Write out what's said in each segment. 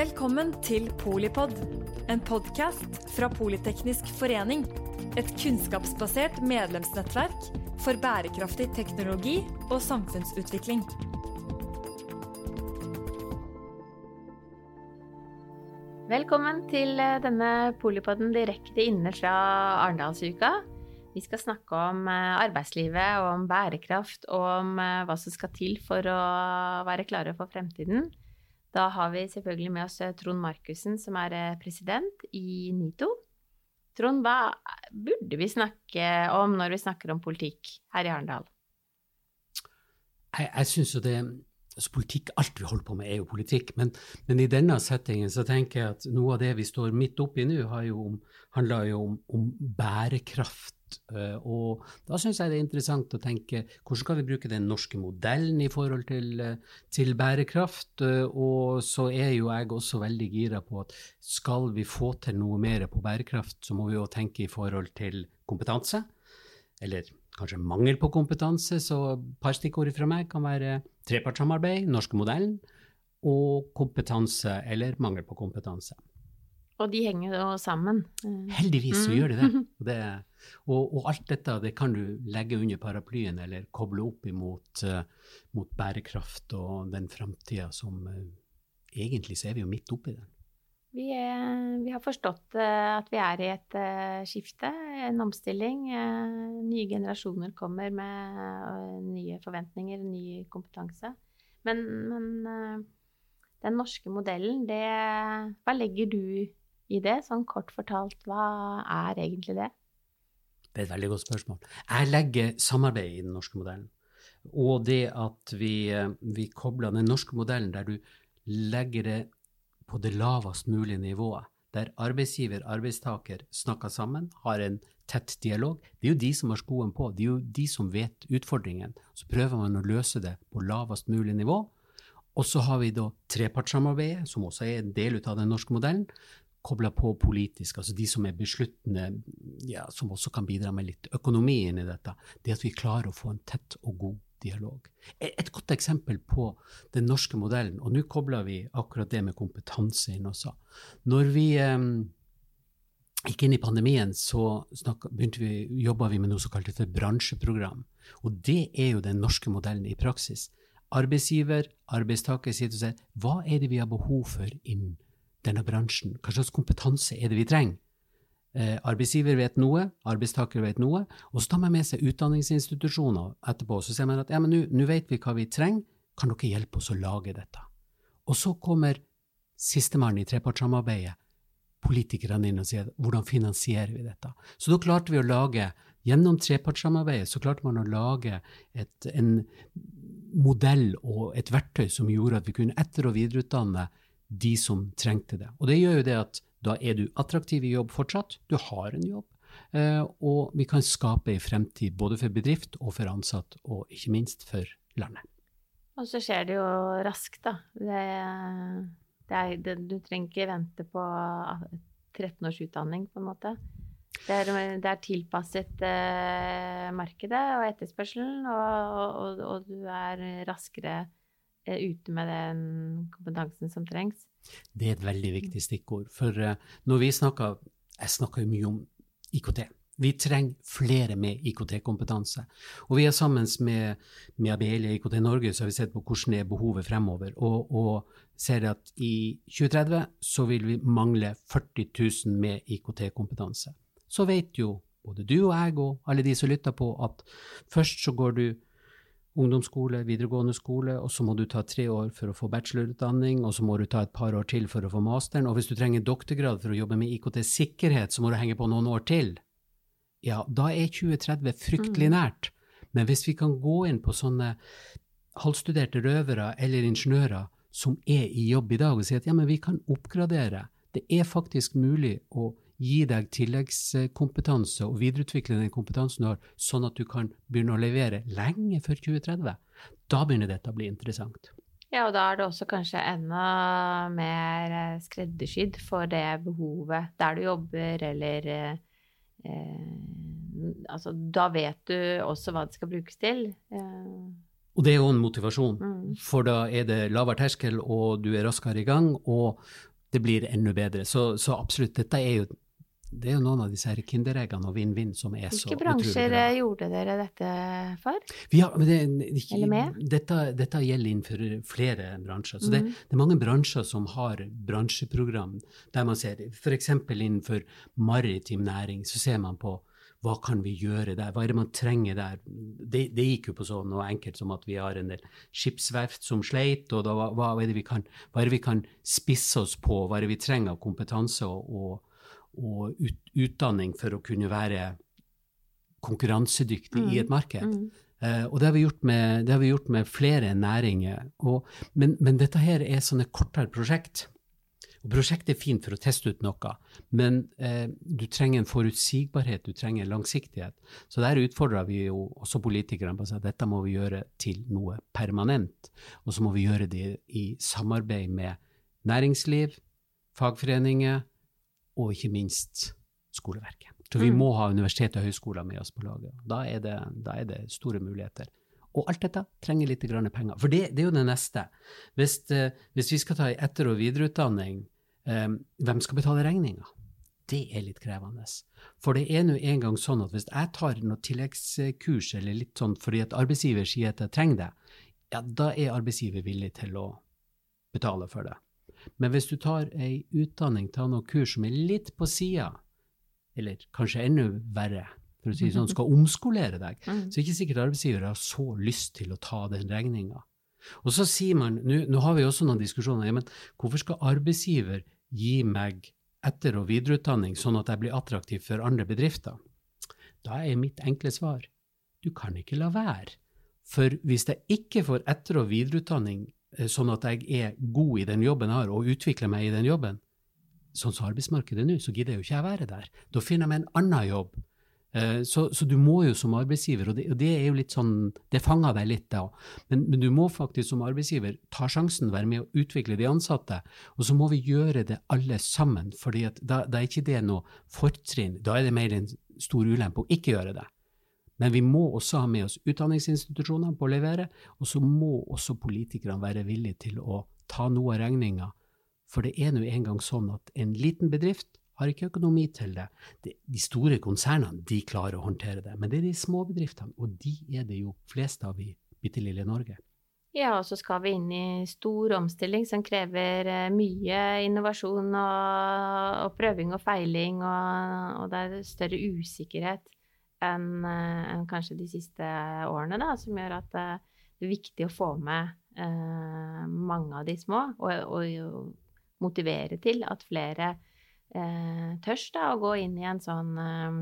Velkommen til Polipod, en podkast fra Politeknisk forening. Et kunnskapsbasert medlemsnettverk for bærekraftig teknologi og samfunnsutvikling. Velkommen til eh, denne Polipoden direkte inne fra Arendalsuka. Vi skal snakke om eh, arbeidslivet om bærekraft og om eh, hva som skal til for å være klare for fremtiden. Da har vi selvfølgelig med oss Trond Markussen, som er president i NITO. Trond, hva burde vi snakke om når vi snakker om politikk her i Arendal? Jeg, jeg synes jo det altså politikk, Alt vi holder på med, er jo politikk. Men, men, i denne settingen så tenker jeg at noe av det vi står midt oppi nå, handler jo om, om bærekraft Eh, og da syns jeg det er interessant å tenke hvordan kan vi bruke den norske modellen i forhold til, eh, til bærekraft? Eh, og så er jo jeg også veldig gira på at skal vi få til noe mer på bærekraft, så må vi jo tenke i forhold til kompetanse. Eller kanskje mangel på kompetanse, så et par stikkord fra meg kan være trepartssamarbeid, norske modellen, og kompetanse eller mangel på kompetanse. Og de henger jo sammen. Heldigvis så mm. gjør de det. Det. og, og, alt dette det kan du legge under paraplyen eller koble opp imot uh, mot bærekraft og den framtida som uh, Egentlig så er vi jo midt oppi den. Vi, er, vi har forstått uh, at vi er i et skifte, en omstilling. nye generasjoner kommer med nye forventninger, ny kompetanse. Men, men den norske modellen, det Hva legger du i det? Sånn kort fortalt, hva er egentlig det? Det er et veldig godt spørsmål. Jeg legger samarbeid i den norske modellen. Og det at vi, eh, vi kobler den norske modellen der du legger det på det lavest mulige nivået, der arbeidsgiver og arbeidstaker snakker sammen, har en tett dialog. Det er jo de som har skoen på, det er jo de som vet utfordringen. Så prøver man å løse det på lavest mulig nivå. Og så har vi da trepartssamarbeidet, som også er en del av den norske modellen, kobla på politisk, altså de som er besluttende, ja, som også kan bidra med litt økonomi inn i dette, det at vi klarer å få en tett og god dialog. Et godt eksempel på den norske modellen, og nå kobler vi akkurat det med kompetanse inn også. Når vi eh, gikk inn i pandemien, så jobba vi med noe som kaltes bransjeprogram. Og det er jo den norske modellen i praksis. Arbeidsgiver, arbeidstaker sier til seg hva er det vi har behov for innen denne bransjen? Hva slags kompetanse er det vi trenger? Eh, arbeidsgiver vet noe, arbeidstaker vet noe, og så tar man med seg utdanningsinstitusjoner etterpå. Så sier man at ja, men nå vet vi hva vi trenger, kan dere hjelpe oss å lage dette? Og så kommer sistemann i trepartssamarbeidet, politikerne inn og sier hvordan finansierer vi dette? Så da klarte vi å lage, gjennom trepartssamarbeidet, så klarte man å lage et, en modell og et verktøy som gjorde at vi kunne etter- og videreutdanne de som trengte det. Og det gjør jo det at da er du attraktiv i jobb fortsatt, du har en jobb, eh, og vi kan skape en fremtid både for bedrift og for ansatt, og ikke minst for landet. Og så skjer det jo raskt, da. Det, det er, det, du trenger ikke vente på 13 års utdanning, på en måte. Det er, det er tilpasset eh, markedet og etterspørselen, og, og, og, du er raskere ute med den kompetansen som trengs? Det er et veldig viktig stikkord. For uh, når vi snakker Jeg snakker jo mye om IKT. Vi trenger flere med IKT-kompetanse. Og vi er sammen med, med Abelia IKT Norge så har vi sett på hvordan er behovet fremover, og, og ser at i 2030 så vil vi mangle 40 000 med IKT-kompetanse. Så vet jo både du og jeg og alle de som lytter på, at først så går du ungdomsskole, videregående skole, og så må du ta tre år for å få bachelorutdanning, og så må du ta et par år til for å få masteren, og hvis du trenger doktorgrad for å jobbe med IKT-sikkerhet, så må du henge på noen år til. Ja, da er 2030 fryktelig mm. nært. Men hvis vi kan gå inn på sånne halvstuderte røvere eller ingeniører som er i jobb i dag, og si at ja, men vi kan oppgradere, det er faktisk mulig å gi deg tilleggskompetanse og videreutvikle den kompetansen du har, sånn at du kan begynne å levere lenge før 2030. Da begynner dette å bli interessant. Ja, og da er det også kanskje enda mer eh, skreddersydd for det behovet der du jobber, eller eh, Altså, da vet du også hva det skal brukes til. Eh, Og det er jo en motivasjon, Mm. for da er det lavere terskel, og du er raskere i gang, og det blir enda bedre. Så, så absolutt, dette er jo, det er jo noen av disse her kindereggene og vinn-vinn som er så Hvilke bransjer bra. eh, gjorde dere dette for? Vi har, men det, ikke, Eller med? Dette, dette gjelder innenfor flere bransjer. Så det, Mhm. det er mange bransjer som har bransjeprogram der man ser f.eks. innenfor maritim næring, så ser man på hva kan vi gjøre der, hva er det man trenger der. Det, det gikk jo på sånn noe enkelt som at vi har en del skipsverft som sleit, og da, hva, hva, er det vi kan, hva er det vi kan spisse oss på, hva er det vi trenger av kompetanse og, og, og ut, utdanning for å kunne være konkurransedyktig i et marked. Mm. Uh, og det har vi gjort med, det har vi gjort med flere næringer. Og, men, men dette her er sånne kortere prosjekt. Og prosjektet er fint for å teste ut noe, men uh, du trenger en forutsigbarhet, du trenger en langsiktighet. Så der utfordrer vi jo også politikerne på å si at dette må vi gjøre til noe permanent. Og så må vi gjøre det i samarbeid med næringsliv, fagforeninger og ikke minst skoleverket. Så vi Mm. må ha universitet og høyskoler med oss på laget. Da er det, da er det store muligheter. Og alt dette trenger litt penger. For det, det er jo det neste. Hvis, eh, hvis vi skal ta etter- og videreutdanning, eh, hvem skal betale regninga? Det er litt krevende. For det er nå engang sånn at hvis jeg tar noe tilleggskurs eller litt sånn fordi at arbeidsgiver sier at jeg trenger det, ja, da er arbeidsgiver villig til å betale for det. Men hvis du tar ei utdanning, tar noe kurs som er litt på sida, eller kanskje enda verre, for å si sånn, skal omskolere deg, Mm. så er det ikke sikkert arbeidsgiver har så lyst til å ta den regninga. Og så sier man, nå nå har vi også noen diskusjoner, ja, men hvorfor skal arbeidsgiver gi meg etter- og videreutdanning sånn at jeg blir attraktiv for andre bedrifter? Da er mitt enkle svar, du kan ikke la være. For hvis jeg ikke får etter- og videreutdanning sånn at jeg er god i den jobben jeg har, og utvikler meg i den jobben, sånn som arbeidsmarkedet nå, så gidder jeg jo ikke jeg være der. Da finner jeg meg en annen jobb. Eh, Så, så du må jo som arbeidsgiver, og det, og det er jo litt sånn, det fanger deg litt da, men, men du må faktisk som arbeidsgiver ta sjansen, være med å utvikle de ansatte, og så må vi gjøre det alle sammen, fordi da, da er ikke det noe fortrinn, da er det mer en stor ulempe å ikke gjøre det. Men vi må også ha med oss utdanningsinstitusjonene på å levere, og så må også politikerne være villige til å ta noe av regninga. For det er nå engang sånn at en liten bedrift har ikke økonomi til det. De, store konsernene de klarer å håndtere det, men det er de små bedriftene, og de er det jo flest av i bitte lille Norge. Ja, og så skal vi inn i stor omstilling som krever eh, mye innovasjon og, og prøving og feiling, og, og det er større usikkerhet enn en kanskje de siste årene, da, som gjør at eh, det er viktig å få med eh, mange av de små, og, og, motivere til at flere eh, tør å gå inn i en sånn eh,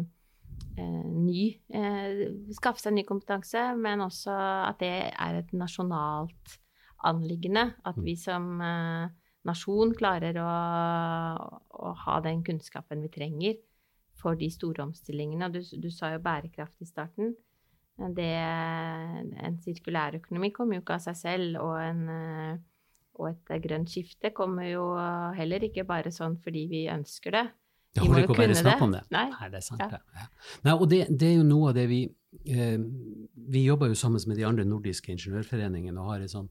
eh, ny eh, Skaffe seg ny kompetanse, men også at det er et nasjonalt anliggende. At vi som eh, nasjon klarer å, å ha den kunnskapen vi trenger for de store omstillingene. Du, du sa jo bærekraft i starten. Det, en sirkulærøkonomi kommer jo ikke av seg selv, og, en, eh, og et grønt skifte kommer jo heller ikke bare sånn fordi vi ønsker det. Vi må jo kunne det. det. Nei. det er sant, Ja. Ja. Nei, og det, det er jo noe av det vi eh, Vi jobber jo sammen med de andre nordiske ingeniørforeningene og har et sånn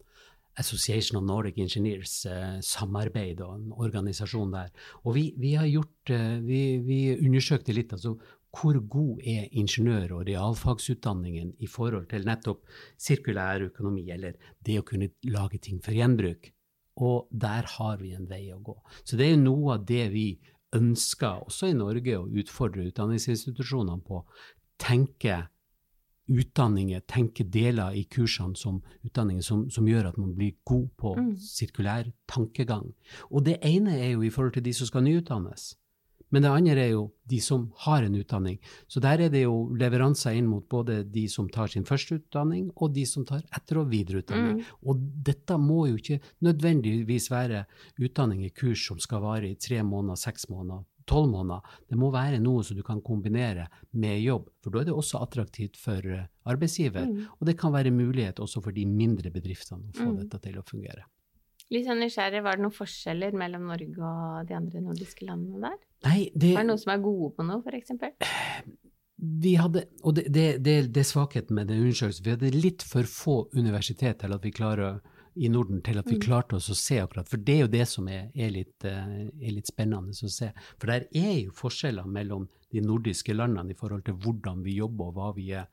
Association of Nordic Engineers, eh, samarbeid og en organisasjon der. Og vi, vi har gjort eh, vi, vi undersøkte litt altså hvor god er ingeniør- og realfagsutdanningen i forhold til nettopp sirkulær økonomi, eller det å kunne lage ting for gjenbruk. Og der har vi en vei å gå. Så det er jo noe av det vi ønsker, også i Norge, å utfordre utdanningsinstitusjonene på. Tenke utdanninger, tenke deler i kursene som utdanninger som, som gjør at man blir god på Mm. sirkulær tankegang. Og det ene er jo i forhold til de som skal nyutdannes. Men det andre er jo de som har en utdanning. Så der er det jo leveranser inn mot både de som tar sin første utdanning, og de som tar etter- og videreutdanning. Mm. Og dette må jo ikke nødvendigvis være utdanning i kurs som skal vare i tre måneder, seks måneder, tolv måneder. Det må være noe som du kan kombinere med jobb, for da er det også attraktivt for eh, arbeidsgiver. Mm. Og det kan være mulighet også for de mindre bedriftene å få Mm. dette til å fungere. Litt sånn nysgjerrig, var det noen forskjeller mellom Norge og de andre nordiske landene der? Nei, det, Var det noen som er gode på noe, for eksempel? vi hadde, og det, det, det, det er svakheten med den undersøkelsen, vi hadde litt for få universitet til at vi klarer i Norden til at vi mm. klarte oss å se akkurat. For det er jo det som er, er, litt, eh, er, litt, spennende å se. For der er jo forskjeller mellom de nordiske landene i forhold til hvordan vi jobber og hva vi er,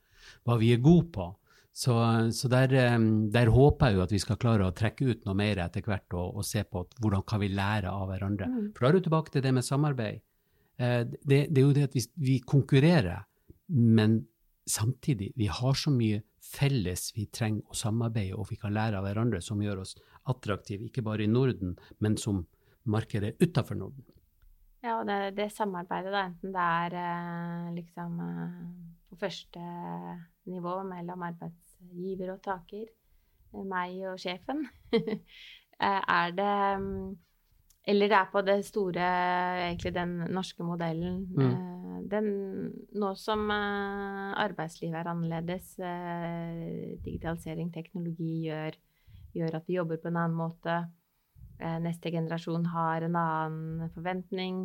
hva vi er gode på. Så, så der, eh, der, håper jeg jo at vi skal klare å trekke ut noe mer etter hvert og, og se på hvordan kan vi lære av hverandre. Mm. For da er du tilbake til det med samarbeid. Eh, det, det, er jo det at vi, vi konkurrerer, men samtidig, vi har så mye felles vi trenger å samarbeide og vi kan lære av hverandre, som gjør oss attraktive, ikke bare i Norden, men som markedet utenfor Norden. Ja, og det, det samarbeidet, da, enten det er eh, liksom eh, på første nivå mellom arbeidsgiver og taker, eh, meg og sjefen, er det mm, Eller det er på det store, egentlig den norske modellen. Mm den, nå som uh, arbeidslivet er annerledes, uh, digitalisering, teknologi gjør, gjør, at vi jobber på en annen måte. Neste generasjon har en annen forventning.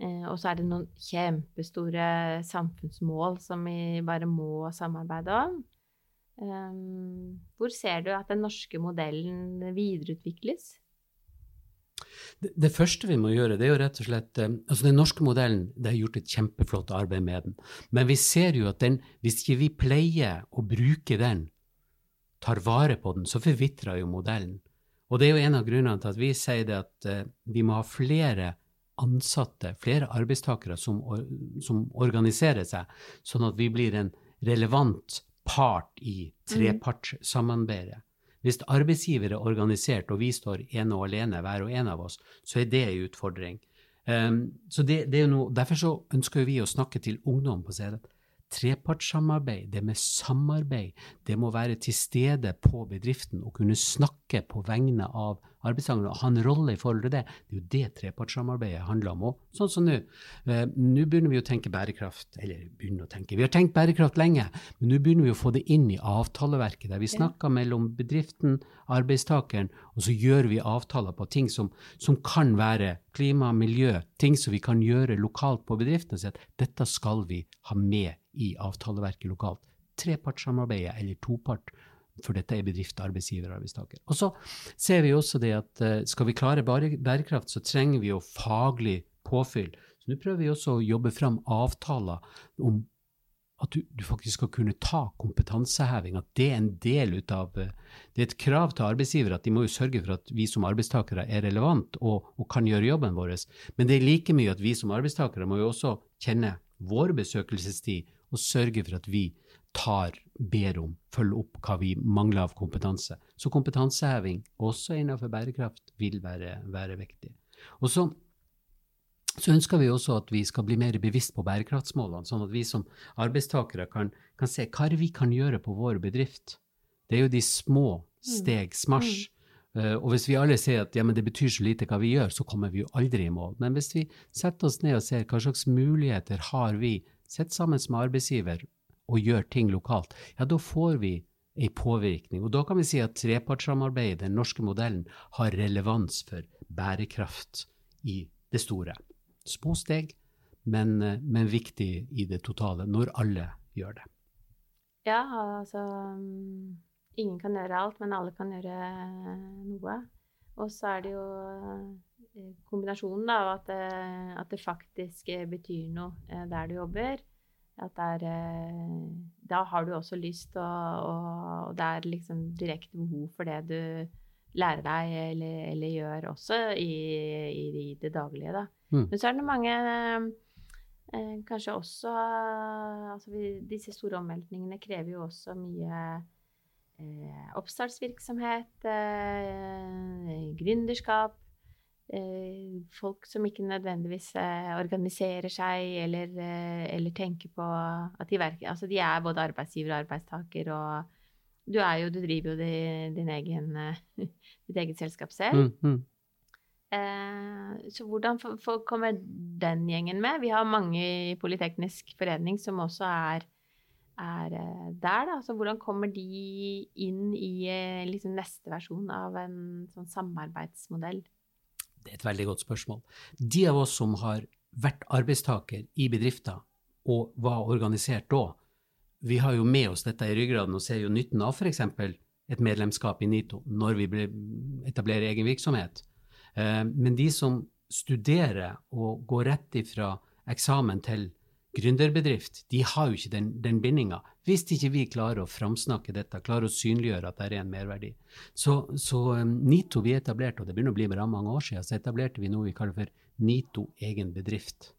og så er det noen kjempestore samfunnsmål som vi bare må samarbeide om. hvor ser du at den norske modellen videreutvikles? Det, det, første vi må gjøre, det er jo rett og slett eh, altså Den norske modellen det har gjort et kjempeflott arbeid med den. Men vi ser jo at den, hvis ikke vi pleier å bruke den, tar vare på den, så forvitrer jo modellen. Og det er jo en av grunnene til at vi sier det at uh, vi må ha flere ansatte, flere arbeidstakere som, som, organiserer seg, sånn at vi blir en relevant part i mm. trepartssamarbeidet. Hvis arbeidsgiver er organisert, og vi står ene og alene, hver og en av oss, så er det en utfordring. Um, så det, det noe, derfor så ønsker vi å snakke til ungdom på CD trepartssamarbeid, det med samarbeid, det må være til stede på bedriften og kunne snakke på vegne av arbeidstakerne og ha en rolle i forhold til det. Det er jo det trepartssamarbeidet handler om. Og sånn som nå. Eh, nå begynner vi å tenke bærekraft, eller begynner å tenke, vi har tenkt bærekraft lenge, men nå begynner vi å få det inn i avtaleverket, der vi snakker mellom bedriften, arbeidstakeren, og så gjør vi avtaler på ting som, som kan være klima, miljø, ting som vi kan gjøre lokalt på bedriften, og si at dette skal vi ha med i avtaleverket lokalt. Trepartssamarbeidet eller topart, for dette er bedrift, arbeidsgiver og arbeidstaker. Og så ser vi også det at uh, skal vi klare bærekraft, så trenger vi jo faglig påfyll. Så nå prøver vi også å jobbe fram avtaler om at du, du, faktisk skal kunne ta kompetanseheving, at det er en del ut av eh, Det er et krav til arbeidsgiver at de må jo sørge for at vi som arbeidstakere er relevant og, og kan gjøre jobben vår. Men det er like mye at vi som arbeidstakere må jo også kjenne vår besøkelsestid og sørge for at vi tar, ber om, følger opp hva vi mangler av kompetanse. Så kompetanseheving, også innenfor bærekraft, vil være, være viktig. Og så, så, ønsker vi også at vi skal bli mer bevisst på bærekraftsmålene, sånn at vi som arbeidstakere kan, kan se hva vi kan gjøre på vår bedrift. Det er jo de små mm. stegs marsj. Mm. Uh, og hvis vi alle sier at ja, det betyr så lite hva vi gjør, så kommer vi jo aldri i mål. Men hvis vi setter oss ned og ser hva slags muligheter har vi sitter sammen med arbeidsgiver og gjør ting lokalt, ja, da får vi ei påvirkning. Og da kan vi si at trepartssamarbeidet, den norske modellen, har relevans for bærekraft i det store. Små steg, men, men viktig i det totale, når alle gjør det. Ja, altså Ingen kan gjøre alt, men alle kan gjøre noe. Og så er det jo Eh, kombinasjonen av at, eh, at, det faktisk eh, betyr noe der du jobber. At det er Da har du også lyst, og, og, det er liksom direkte behov for det du lærer deg eller, eller gjør også i, i, i, det daglige, da. Mm. Men så er det mange eh, Kanskje også altså vi, Disse store omveltningene krever jo også mye eh, oppstartsvirksomhet, eh, gründerskap, Eh, folk som ikke nødvendigvis eh, organiserer seg eller, eh, eller tenker på at de verker Altså de er både arbeidsgiver og arbeidstaker, og du er jo Du driver jo din, din egen, ditt eget selskap selv. Mm, mm. Så hvordan kommer den gjengen med? Vi har mange i Politeknisk forening som også er, er der. Da. Så hvordan kommer de inn i liksom neste versjon av en sånn samarbeidsmodell? Det er et veldig godt spørsmål. De av oss som har vært arbeidstaker i bedrifter og var organisert da. Vi har jo med oss dette i ryggraden og ser jo nytten av f.eks. et medlemskap i NITO når vi etablerer egen virksomhet. Eh, men de som studerer og går rett ifra eksamen til gründerbedrift, de har jo ikke den, den bindinga. Hvis ikke vi klarer å framsnakke dette, klarer å synliggjøre at det er en merverdi. Så, så um, NITO vi etablerte, og det begynner å bli bra mange år siden, så etablerte vi noe vi kaller for NITO egen bedrift.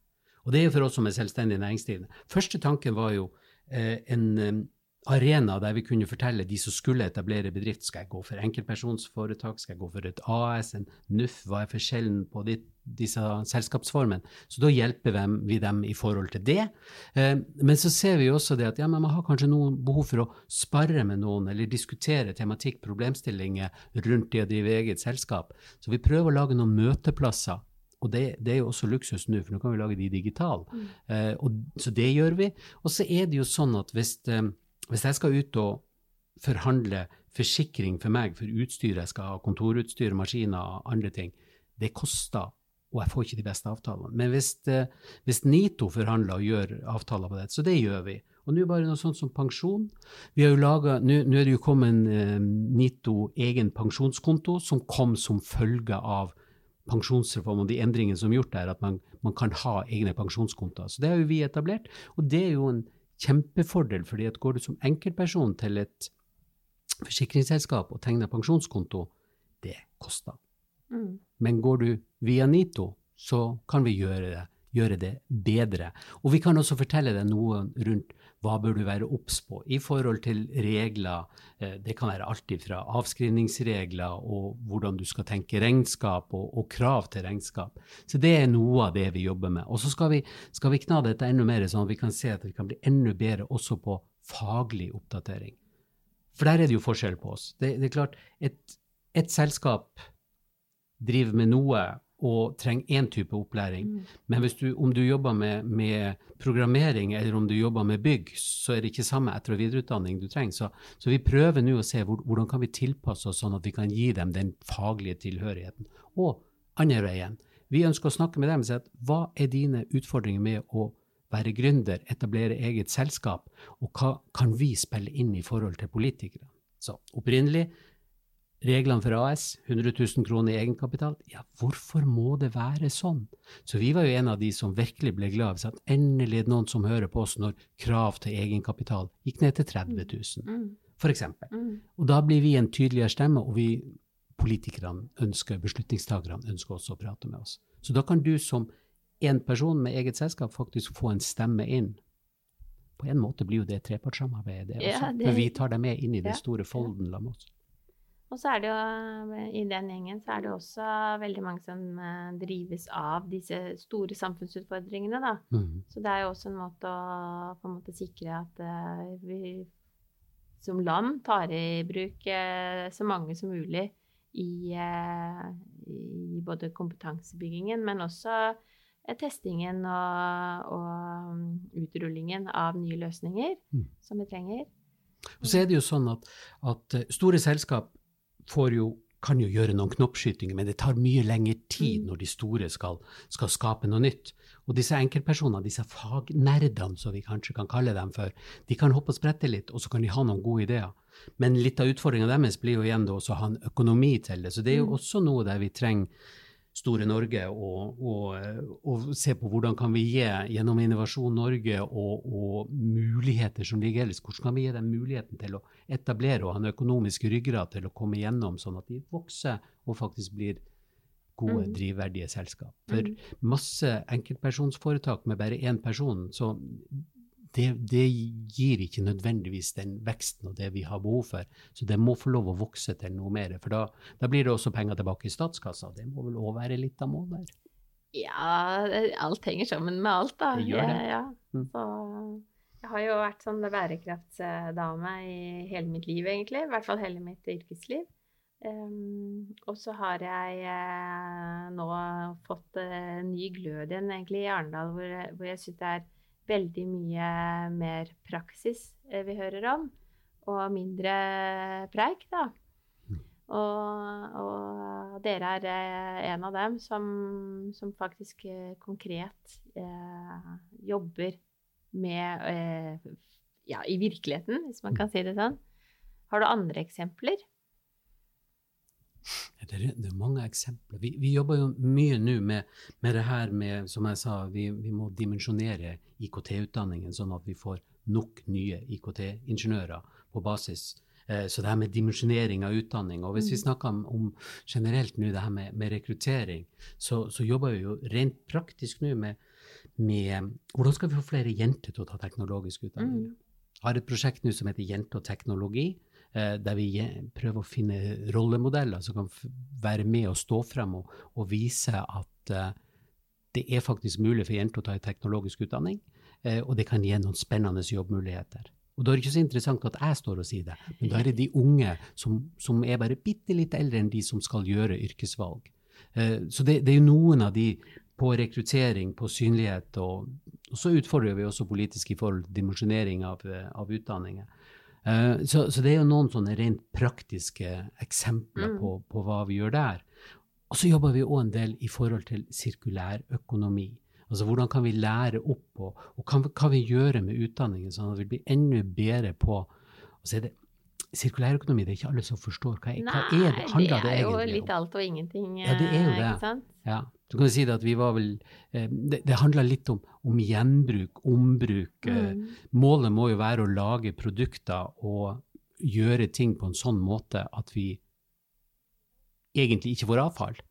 Og det er jo for oss som er selvstendig næringsdrivende. Første tanken var jo eh, en, um, arena der vi kunne fortelle de som skulle etablere bedrift, skal jeg gå for enkeltpersonsforetak, skal jeg gå for et AS, en NUF, hva er forskjellen på de, disse selskapsformene? Så da hjelper vi dem i forhold til det. Eh, men så ser vi også det at ja, man har kanskje noen behov for å spare med noen, eller diskutere tematikk, problemstillinger rundt det å drive eget selskap. Så vi prøver å lage noen møteplasser og det, det, er jo også luksus nå, for nå kan vi lage de digitale. Mm. Uh, så det gjør vi. Og så er det jo sånn at hvis, uh, hvis jeg skal ut og forhandle forsikring for meg for utstyr jeg skal ha, kontorutstyr, maskiner og andre ting, det koster, og jeg får ikke de beste avtalene. Men hvis, eh, hvis NITO forhandler og gjør avtaler på det, så det gjør vi. Og nå bare noe sånt som pensjon. Vi har jo laget, Nå er det jo kommet en eh, NITO egen pensjonskonto som kom som følge av pensjonsreformen og de endringene som er gjort der, at man, man kan ha egne pensjonskontoer. Så det har jo vi etablert, og det er jo en kjempefordel, fordi at går du som enkeltperson til et forsikringsselskap og tegner pensjonskonto, det koster. Mm. Men går du via NITO, så kan vi gjøre det, gjøre det bedre. Og vi kan også fortelle deg noe rundt hva bør du være obs på i forhold til regler? Eh, det kan være alt fra avskrivningsregler og hvordan du skal tenke regnskap og, og, krav til regnskap. Så det er noe av det vi jobber med. Og så skal vi, skal vi kna dette enda mer, sånn at vi kan se at vi kan bli enda bedre også på faglig oppdatering. For der er det jo forskjell på oss. Det, det er klart, et, et selskap driver med noe og trenger én type opplæring. Mm. Men du, om du jobber med, med, programmering eller om du jobber med bygg, så er det ikke samme etter- og videreutdanning du trenger. Så, så vi prøver nå å se hvor, hvordan kan vi tilpasse oss sånn at vi kan gi dem den faglige tilhørigheten. Og andre veien, vi ønsker å snakke med dem og si at hva er dine utfordringer med å være gründer, etablere eget selskap, og hva kan vi spille inn i forhold til politikere? Så opprinnelig Reglene for AS, 100 000 kroner i egenkapital. Ja, hvorfor må det være sånn? Så vi var jo en av de som virkelig ble glad hvis at endelig er noen som hører på oss når krav til egenkapital gikk ned til 30 000, mm. f.eks. Og da blir vi en tydeligere stemme, og vi politikerne ønsker, beslutningstakerne ønsker også å prate med oss. Så da kan du som en person med eget selskap faktisk få en stemme inn. På en måte blir jo det trepartssamarbeidet, det også. Ja, det... Men vi tar deg med inn i den store folden la oss. Og så er det jo i den gjengen så er det også veldig mange som eh, drives av disse store samfunnsutfordringene, da. Mm. Så det er jo også en måte å på en måte sikre at uh, vi som land tar i bruk så mange som mulig i, i både kompetansebyggingen, men også testingen og, og utrullingen av nye løsninger mm. som vi trenger. Og så er det jo sånn at, at store selskap jo, kan jo gjøre noen knoppskytinger, men det tar mye lengre tid mm. når de store skal, skal skape noe nytt. Og disse enkeltpersonene, disse fagnerdene, som vi kanskje kan kalle dem for, de kan hoppe og sprette litt, og så kan de ha noen gode ideer. Men litt av utfordringa deres blir jo igjen å ha en økonomi til det. Så det er jo mm. også noe der vi trenger Store Norge og, og, og, se på hvordan kan vi gi gjennom Innovasjon Norge og, og, muligheter som ligger ellers, hvordan kan vi gi dem muligheten til å etablere og ha en økonomisk ryggrad til å komme gjennom, sånn at de vokser og faktisk blir gode, mm. drivverdige selskap. For mm. masse enkeltpersonsforetak med bare én person, så det, det, gir ikke nødvendigvis den veksten og det vi har behov for. Så det må få lov å vokse til noe mer. For da, da blir det også penger tilbake i statskassa. Det må vel òg være litt av målet? Ja, alt henger sammen med alt, da. Det gjør det. Ja, ja. Mm. Så jeg har jo vært sånn bærekraftsdame i hele mitt liv, egentlig. I hvert fall hele mitt yrkesliv. Um, og så har jeg eh, nå fått eh, ny glød igjen, egentlig, i Arendal, hvor, hvor jeg syns det er veldig mye mer praksis eh, vi hører om, og mindre preik, da. Mm. Og, og, dere er eh, en av dem som, som faktisk eh, konkret eh, jobber med eh, ja, i virkeligheten, hvis man kan si det sånn. Har du andre eksempler? Det er, det er mange eksempler. Vi, vi jobber jo mye nå med, med, det her med, som jeg sa, vi, vi må dimensjonere IKT-utdanningen sånn at vi får nok nye IKT-ingeniører på basis. Eh, så det her med dimensjonering av utdanning. Og hvis vi mm. snakker om, om generelt nå det her med, med rekruttering, så, så, jobber vi jo rent praktisk nå med, med, hvordan skal vi få flere jenter til å ta teknologisk utdanning. Mm. Har et prosjekt nå som heter Jente og teknologi der vi prøver å finne rollemodeller som kan være med og stå frem og, og vise at uh, det er faktisk mulig for jenter å ta en teknologisk utdanning, uh, og det kan gi noen spennende jobbmuligheter. Og Da er det ikke så interessant at jeg står og sier det, men da er det de unge som, som er bare bitte litt eldre enn de som skal gjøre yrkesvalg. Så det, det, er noen av de på rekruttering, på synlighet, og, og så utfordrer vi også politisk i forhold til dimensjonering av, av utdanninger. Eh, så, så, det er jo noen sånne rent praktiske eksempler mm. på, på, hva vi gjør der. Og så jobber vi òg en del i forhold til sirkulær økonomi. Altså hvordan kan vi lære opp, og, og hva kan vi gjøre med utdanningen sånn at vi blir enda bedre på og så er det Sirkulærøkonomi, det er ikke alle som forstår. Hva, Nei, hva er det, handler det, det egentlig om? Det er jo litt alt og ingenting. Ja, det er jo det. Ja. Så kan du si det at vi var vel eh, Det, det handla litt om, om, gjenbruk, ombruk. Eh, mm. målet må jo være å lage produkter og gjøre ting på en sånn måte at vi egentlig ikke får avfall.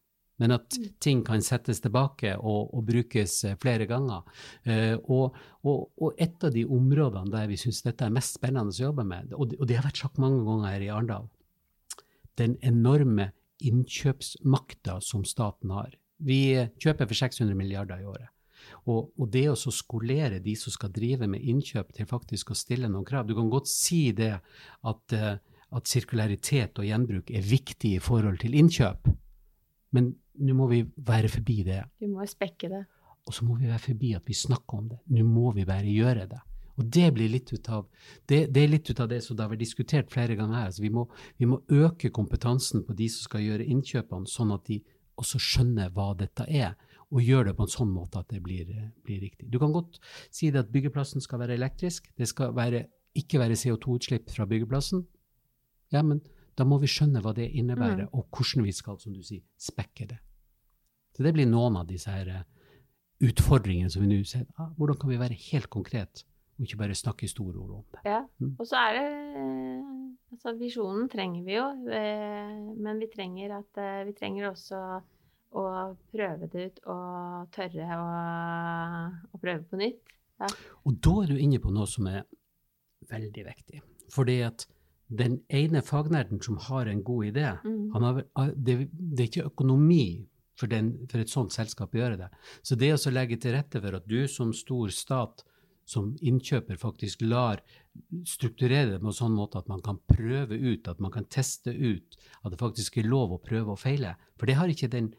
Men at ting kan settes tilbake og, og brukes eh, flere ganger. Uh, og, og, og, et av de områdene der vi syns dette er mest spennende å jobbe med, og det, har vært sagt mange ganger her i Arendal, den enorme innkjøpsmakta som staten har. Vi kjøper for 600 milliarder i året. Og, og, det å skolere de som skal drive med innkjøp, til faktisk å stille noen krav Du kan godt si det at, eh, at sirkularitet og gjenbruk er viktig i forhold til innkjøp, men nå må vi være forbi det. Du må spekke det. Og så må vi være forbi at vi snakker om det. Nå må vi bare gjøre det. Og det blir litt ut av det, det er litt ut av det som det har vært diskutert flere ganger her. Altså vi, må, vi må øke kompetansen på de som skal gjøre innkjøpene, sånn at de også skjønner hva dette er, og gjør det på en sånn måte at det blir, blir riktig. Du kan godt si det at byggeplassen skal være elektrisk. Det skal være, ikke være CO2-utslipp fra byggeplassen. Ja, men da må vi skjønne hva det innebærer, mm. og hvordan vi skal, som du sier, spekke det. Så det blir noen av disse her eh, utfordringene som vi nå ser. Ah, hvordan kan vi være helt konkret, og ikke bare snakke i store ord om det? Ja, mm. og så er det Altså, visjonen trenger vi jo, eh, men vi trenger, at, eh, vi trenger også å prøve det ut og tørre å, å prøve på nytt. Ja. Og da er du inne på noe som er veldig viktig. Fordi at den ene fagnerden som har en god idé mm. har, ah, det, det, er ikke økonomi for, den, for, et sånt selskap å gjøre det. Så det å legge til rette for at du som stor stat som innkjøper faktisk lar strukturere det på en sånn måte at man kan prøve ut, at man kan teste ut, at det faktisk er lov å prøve og feile. For det har ikke den,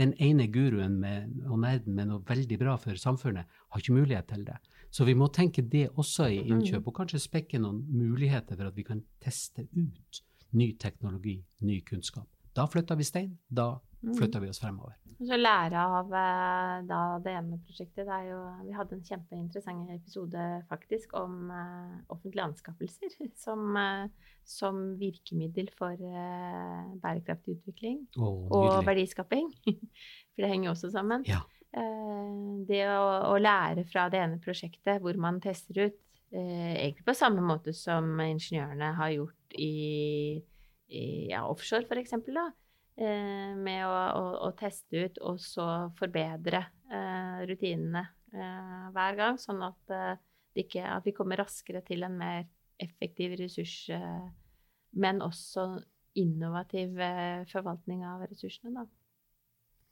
den ene guruen med, og nerden med noe veldig bra for samfunnet, har ikke mulighet til det. Så vi må tenke det også i innkjøp, og kanskje spekke noen muligheter for at vi kan teste ut ny teknologi, ny kunnskap. Da flytter vi stein. Da Mm. Flytter vi oss fremover. Så lære av eh, da, det ene prosjektet. Det jo, vi hadde en kjempeinteressant episode faktisk om uh, offentlige anskaffelser som, uh, som, virkemiddel for uh, bærekraftig utvikling oh, og verdiskaping. for det henger også sammen. Ja. det å, å, lære fra det ene prosjektet hvor man tester ut, egentlig på samme måte som ingeniørene har gjort i, i ja, offshore, f.eks. Eh, med å, å, å, teste ut og så forbedre eh, rutinene eh, hver gang, sånn at, ikke, at, vi kommer raskere til en mer effektiv ressurs, men også innovativ forvaltning av ressursene. Da.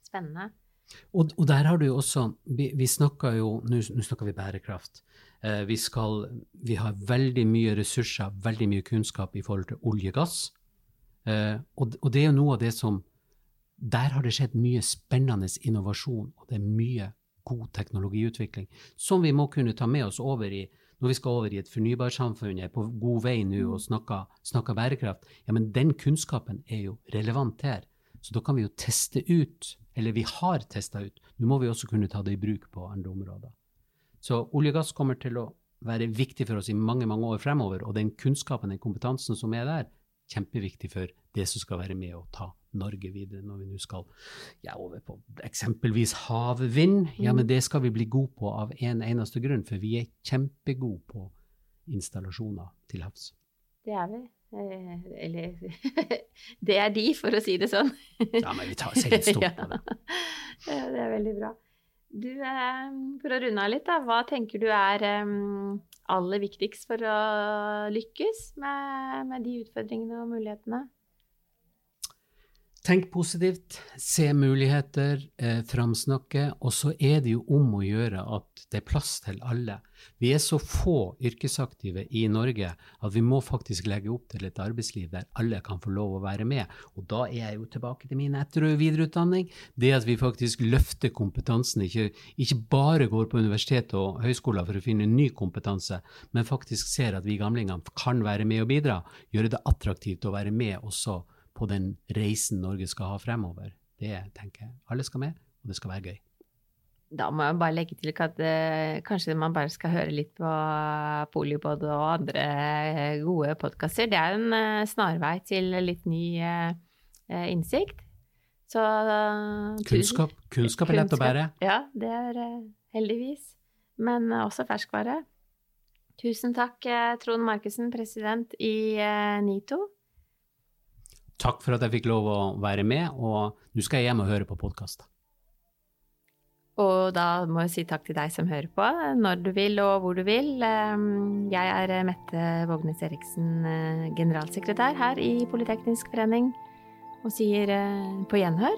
Spennende. Og, og, der har du jo også Vi, vi snakker jo Nå snakker vi bærekraft. Eh, vi, skal, vi har veldig mye ressurser, veldig mye kunnskap i forhold til olje og gass. Uh, og, og, det er jo noe av det som Der har det skjedd mye spennende innovasjon, og det er mye god teknologiutvikling som vi må kunne ta med oss over i når vi skal over i et fornybarsamfunn, er på god vei nå og snakker, snakker, bærekraft, ja, men den kunnskapen er jo relevant her. Så da kan vi jo teste ut, eller vi har testa ut, nå må vi også kunne ta det i bruk på andre områder. Så olje og gass kommer til å være viktig for oss i mange mange år fremover, og den kunnskapen, den kompetansen som er der, kjempeviktig for det som skal være med å ta Norge videre når vi nå skal ja, over på eksempelvis havvind. Ja, men det skal vi bli gode på av en eneste grunn, for vi er kjempegode på installasjoner til havs. Det er vi. Eh, eller Det er de, for å si det sånn. ja, men vi tar stort på det. ja, det er veldig bra. Du, eh, for å runde av litt, da, hva tenker du er um, aller viktigst for å lykkes med, med de utfordringene og mulighetene? Tenk positivt, se muligheter, eh, framsnakke, og så er det jo om å gjøre at det er plass til alle. Vi er så få yrkesaktive i Norge at vi må faktisk legge opp til et arbeidsliv der alle kan få lov å være med. Og da er jeg jo tilbake til min etter- og videreutdanning. Det at vi faktisk løfter kompetansen, ikke, ikke bare går på universitet og høyskoler for å finne ny kompetanse, men faktisk ser at vi gamlingene kan være med og bidra. Gjøre det attraktivt å være med også på den reisen Norge skal ha fremover. Det tenker jeg. Alle skal med, og det skal være gøy. Da må jeg bare legge til at uh, kanskje man bare skal høre litt på Polipod og andre gode podkaster. Det er en uh, snarvei til litt ny uh, innsikt. Så kunnskap, kunnskap, er lett å bære. Ja, det er heldigvis. Men også ferskvare. Tusen takk, Trond Markussen, president i NITO. Takk for at jeg fikk lov å være med, og nå skal jeg hjem og høre på podkast. Og da må jeg si takk til deg som hører på, når du vil og hvor du vil. Jeg er Mette Vågnes Eriksen, generalsekretær her i Politeknisk forening, og sier på gjenhør.